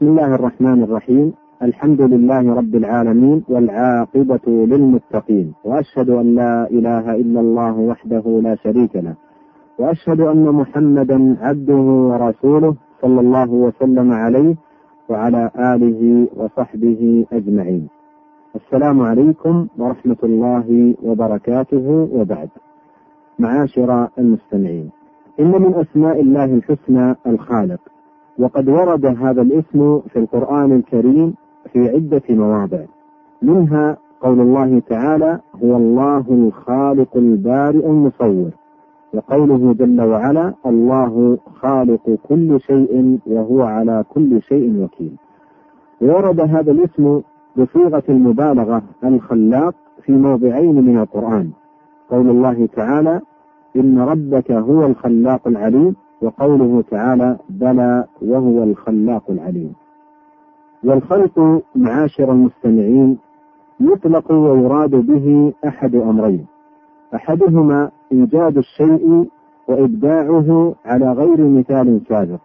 بسم الله الرحمن الرحيم. الحمد لله رب العالمين والعاقبة للمتقين. وأشهد أن لا إله إلا الله وحده لا شريك له. وأشهد أن محمدا عبده ورسوله صلى الله وسلم عليه وعلى آله وصحبه أجمعين. السلام عليكم ورحمة الله وبركاته وبعد. معاشر المستمعين إن من أسماء الله الحسنى الخالق وقد ورد هذا الاسم في القرآن الكريم في عدة مواضع. منها قول الله تعالى هو الله الخالق البارئ المصور وقوله جل وعلا الله خالق كل شيء وهو على كل شيء وكيل ورد هذا الاسم بصيغة المبالغة الخلاق في موضعين من القرآن. قول الله تعالى إن ربك هو الخلاق العليم وقوله تعالى بلى وهو الخلاق العليم. والخلق معاشر المستمعين يطلق ويراد به أحد أمرين. أحدهما إيجاد الشيء وإبداعه على غير مثال سابق.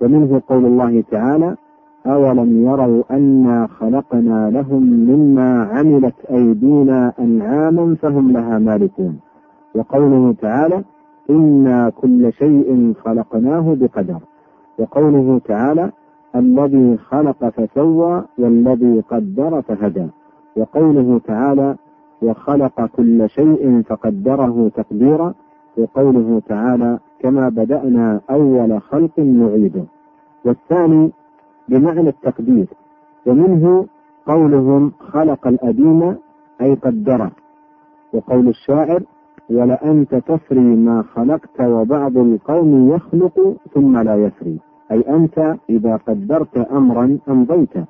ومنه قول الله تعالى أولم يروا أنا خلقنا لهم مما عملت أيدينا أنعاما فهم لها مالكون. وقوله تعالى إنا كل شيء خلقناه بقدر. وقوله تعالى الذي خلق فسوى والذي قدر فهدى. وقوله تعالى وخلق كل شيء فقدره تقديرا. وقوله تعالى كما بدأنا أول خلق نعيده. والثاني بمعنى التقدير. ومنه قولهم خلق الأديم أي قدره. وقول الشاعر ولأنت تفري ما خلقت وبعض القوم يخلق ثم لا يفري. أي أنت إذا قدرت أمرا أمضيته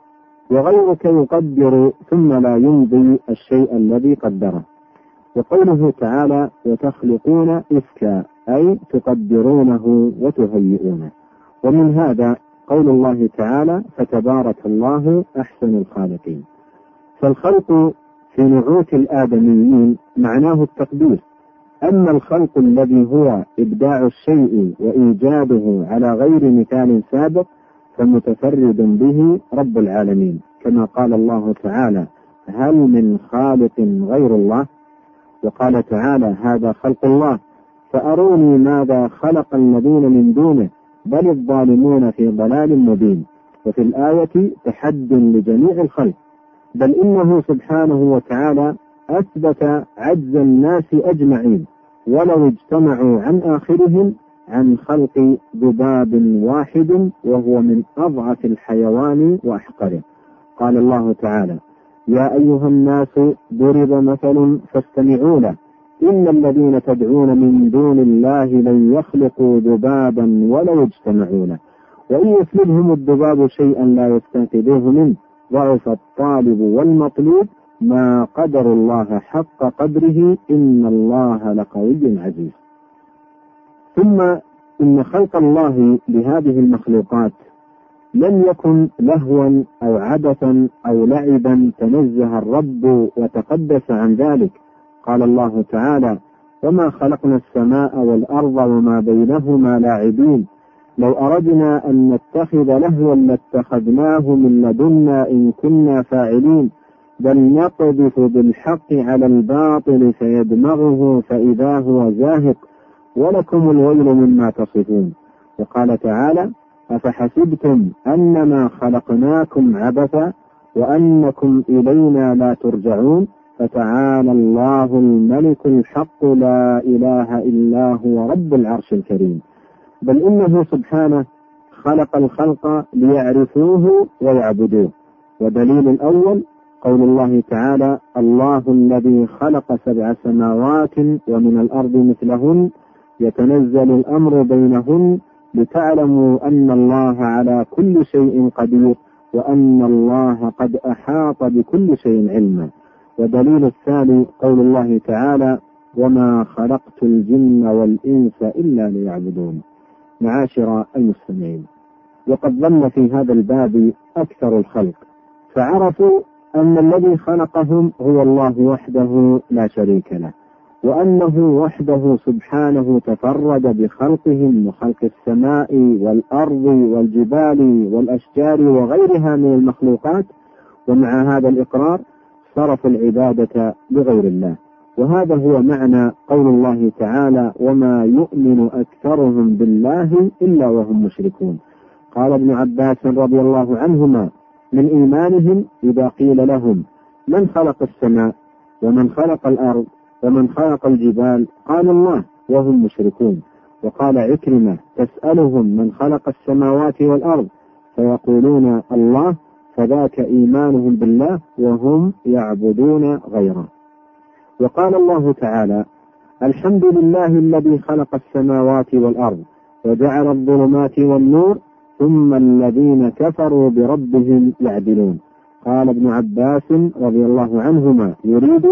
وغيرك يقدر ثم لا يمضي الشيء الذي قدره. وقوله تعالى وتخلقون إفكا أي تقدرونه وتهيئونه. ومن هذا قول الله تعالى فتبارك الله أحسن الخالقين فالخلق في نعوت الآدميين معناه التقدير. أما الخلق الذي هو إبداع الشيء وإيجاده على غير مثال سابق فمتفرد به رب العالمين. كما قال الله تعالى هل من خالق غير الله؟ وقال تعالى هذا خلق الله. فأروني ماذا خلق الذين من دونه بل الظالمون في ضلال مبين. وفي الآية تحد لجميع الخلق. بل إنه سبحانه وتعالى أثبت عجز الناس أجمعين ولو اجتمعوا عن آخرهم عن خلق ذباب واحد وهو من أضعف الحيوان وأحقره. قال الله تعالى يا أيها الناس ضرب مثل فاستمعوا له. إن الذين تدعون من دون الله لن يخلقوا ذبابا ولو اجتمعوا له. وإن يسلبهم الذباب شيئا لا يستنقذوه منه. ضعف الطالب والمطلوب ما قدر الله حق قدره إن الله لقوي عزيز. ثم إن خلق الله لهذه المخلوقات لم يكن لهوا أو عبثا أو لعبا تنزه الرب وتقدس عن ذلك. قال الله تعالى وما خلقنا السماء والأرض وما بينهما لاعبين. لو أردنا أن نتخذ لهوا لاتخذناه من لدنا إن كنا فاعلين. بل نقذف بالحق على الباطل فيدمغه فإذا هو زاهق ولكم الويل مما تصفون. وقال تعالى أفحسبتم أنما خلقناكم عبثا وأنكم إلينا لا ترجعون؟ فتعالى الله الملك الحق لا إله إلا هو رب العرش الكريم. بل إنه سبحانه خلق الخلق ليعرفوه ويعبدوه. ودليل الأول قول الله تعالى الله الذي خلق سبع سماوات ومن الأرض مثلهن يتنزل الأمر بينهن لتعلموا أن الله على كل شيء قدير وأن الله قد أحاط بكل شيء علما. ودليل الثاني قول الله تعالى وما خلقت الجن والإنس إلا ليعبدون. معاشر المستمعين وقد ظن في هذا الباب أكثر الخلق فعرفوا أن الذي خلقهم هو الله وحده لا شريك له وأنه وحده سبحانه تفرد بخلقهم وخلق السماء والأرض والجبال والأشجار وغيرها من المخلوقات ومع هذا الإقرار صرفوا العبادة لغير الله. وهذا هو معنى قول الله تعالى وما يؤمن أكثرهم بالله إلا وهم مشركون قال ابن عباس رضي الله عنهما من إيمانهم إذا قيل لهم من خلق السماء ومن خلق الأرض ومن خلق الجبال؟ قال الله وهم مشركون. وقال عكرمة تسألهم من خلق السماوات والأرض؟ فيقولون الله فذاك إيمانهم بالله وهم يعبدون غيره. وقال الله تعالى الحمد لله الذي خلق السماوات والأرض وجعل الظلمات والنور ثم الذين كفروا بربهم يعدلون. قال ابن عباس رضي الله عنهما يريد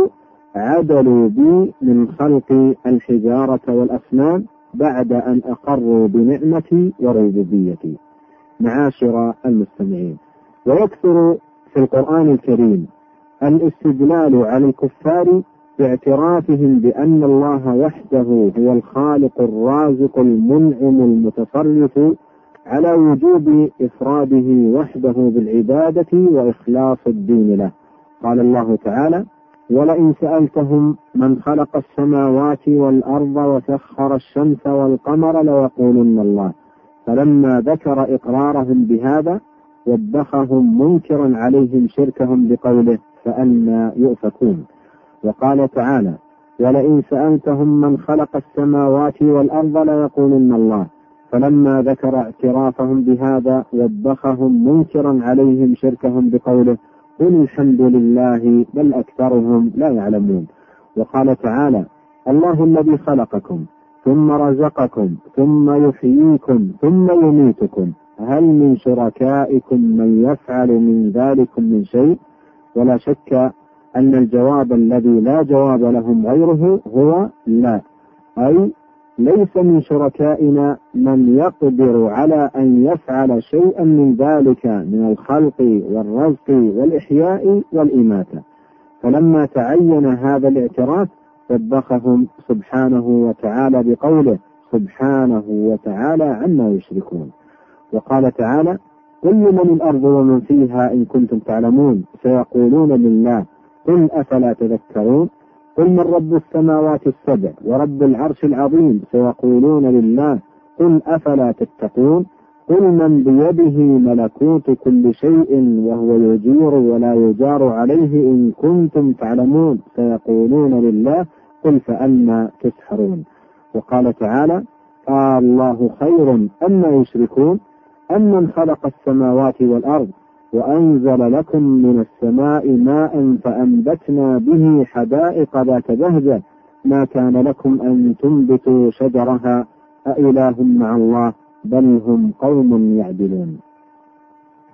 عدلوا بي من خلق الحجارة والأصنام بعد أن أقروا بنعمتي وربوبيتي معاشر المستمعين ويكثر في القرآن الكريم الاستدلال على الكفار باعترافهم بأن الله وحده هو الخالق الرازق المنعم المتصرف على وجوب إفراده وحده بالعبادة وإخلاص الدين له. قال الله تعالى ولئن سألتهم من خلق السماوات والأرض وسخر الشمس والقمر ليقولن الله. فلما ذكر إقرارهم بهذا وبخهم منكرا عليهم شركهم بقوله فأنا يؤفكون وقال تعالى ولئن سألتهم من خلق السماوات والأرض ليقولن الله فلما ذكر اعترافهم بهذا وبخهم منكرا عليهم شركهم بقوله قل الحمد لله بل أكثرهم لا يعلمون. وقال تعالى الله الذي خلقكم ثم رزقكم ثم يحييكم ثم يميتكم هل من شركائكم من يفعل من ذلكم من شيء؟ ولا شك أن الجواب الذي لا جواب لهم غيره هو لا أي ليس من شركائنا من يقدر على أن يفعل شيئا من ذلك من الخلق والرزق والإحياء والإماتة. فلما تعين هذا الاعتراف وبخهم سبحانه وتعالى بقوله سبحانه وتعالى عما يشركون. وقال تعالى قل من الأرض ومن فيها إن كنتم تعلمون سيقولون لله قل أفلا تذكرون؟ قل من رب السماوات السبع ورب العرش العظيم سيقولون لله قل أفلا تتقون؟ قل من بيده ملكوت كل شيء وهو يجير ولا يجار عليه إن كنتم تعلمون سيقولون لله قل فأنا تسحرون. وقال تعالى قال الله خير أما يشركون؟ أمن خلق السماوات والأرض وأنزل لكم من السماء ماء فأنبتنا به حدائق ذات بهجة ما كان لكم أن تنبتوا شجرها؟ أإله مع الله بل هم قوم يعدلون.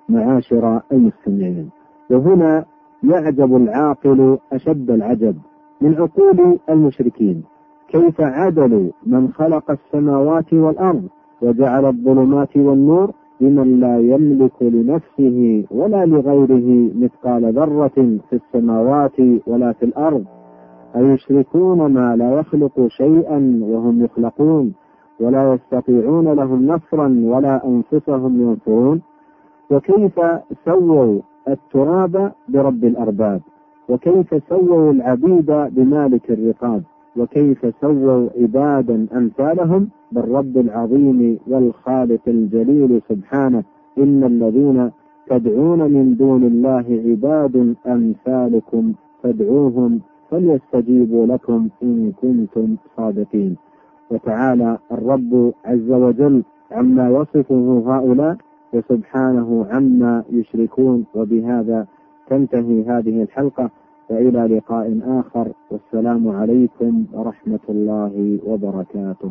معاشر المستمعين وهنا يعجب العاقل أشد العجب من عقول المشركين. كيف عدلوا من خلق السماوات والأرض وجعل الظلمات والنور؟ بمن لا يملك لنفسه ولا لغيره مثقال ذرة في السماوات ولا في الأرض. أيشركون ما لا يخلق شيئا وهم يخلقون ولا يستطيعون لهم نصرا ولا أنفسهم ينصرون وكيف سووا التراب برب الأرباب؟ وكيف سووا العبيد بمالك الرقاب؟ وكيف سووا عبادا أمثالهم بالرب العظيم والخالق الجليل سبحانه إن الذين تدعون من دون الله عباد أمثالكم فادعوهم فليستجيبوا لكم إن كنتم صادقين. وتعالى الرب عز وجل عما يصفه هؤلاء وسبحانه عما يشركون. وبهذا تنتهي هذه الحلقة. وإلى لقاء آخر والسلام عليكم ورحمة الله وبركاته.